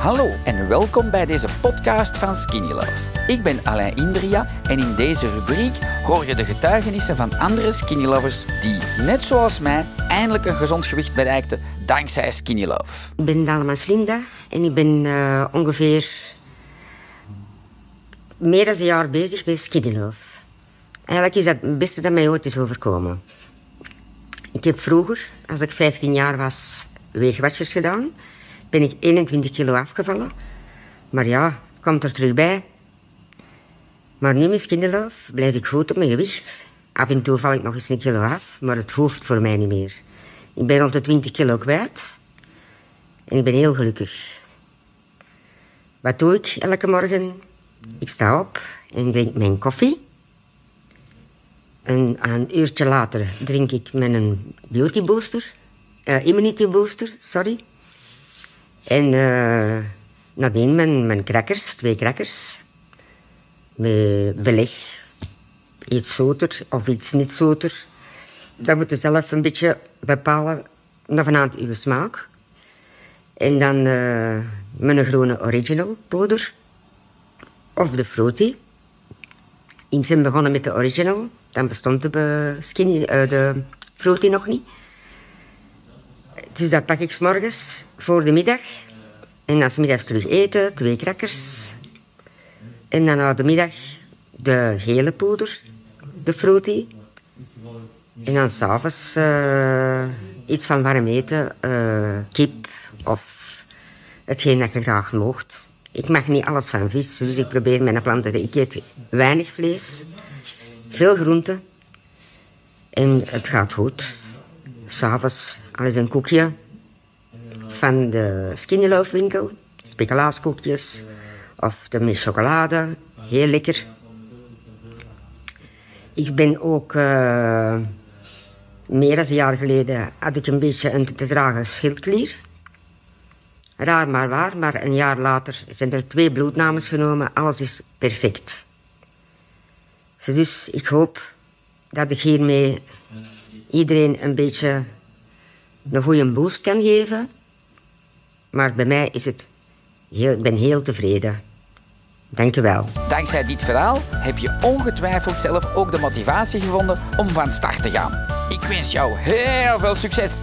Hallo en welkom bij deze podcast van Skinny Love. Ik ben Alain Indria en in deze rubriek hoor je de getuigenissen van andere Skinny Lovers die, net zoals mij, eindelijk een gezond gewicht bereikten dankzij Skinny Love. Ik ben Dalemans Linda en ik ben uh, ongeveer meer dan een jaar bezig bij Skinny Love. Eigenlijk is dat het beste dat mij ooit is overkomen. Ik heb vroeger, als ik 15 jaar was, weegwatchers gedaan. Ben ik 21 kilo afgevallen. Maar ja, komt er terug bij. Maar nu met Love blijf ik goed op mijn gewicht. Af en toe val ik nog eens een kilo af, maar het hoeft voor mij niet meer. Ik ben rond de 20 kilo kwijt. En ik ben heel gelukkig. Wat doe ik elke morgen? Ik sta op en drink mijn koffie. En een uurtje later drink ik mijn beauty booster. Uh, immunity booster, sorry. En uh, nadien mijn, mijn crackers, twee crackers. Met beleg. Iets zoeter of iets niet zoeter. Dat moet je zelf een beetje bepalen, naar vanuit uw smaak. En dan uh, mijn groene original poeder. Of de fruity. Ik ben begonnen met de original. Dan bestond de, skinny, uh, de fruity nog niet. Dus dat pak ik s morgens voor de middag. En als middags terug eten, twee crackers. En dan na de middag de gele poeder, de fruity. En dan s'avonds uh, iets van warm eten, uh, kip of hetgeen dat je graag moogt. Ik mag niet alles van vis, dus ik probeer mijn planten... Ik eet weinig vlees, veel groenten. En het gaat goed. S'avonds al eens een koekje van de Skinny Love winkel. Speculaaskoekjes of de met chocolade. Heel lekker. Ik ben ook... Uh, meer dan een jaar geleden had ik een beetje een te dragen schildklier. Raar maar waar, maar een jaar later zijn er twee bloednames genomen. Alles is perfect. Dus ik hoop dat ik hiermee iedereen een beetje een goede boost kan geven. Maar bij mij is het... Heel, ik ben heel tevreden. Dank u wel. Dankzij dit verhaal heb je ongetwijfeld zelf ook de motivatie gevonden om van start te gaan. Ik wens jou heel veel succes.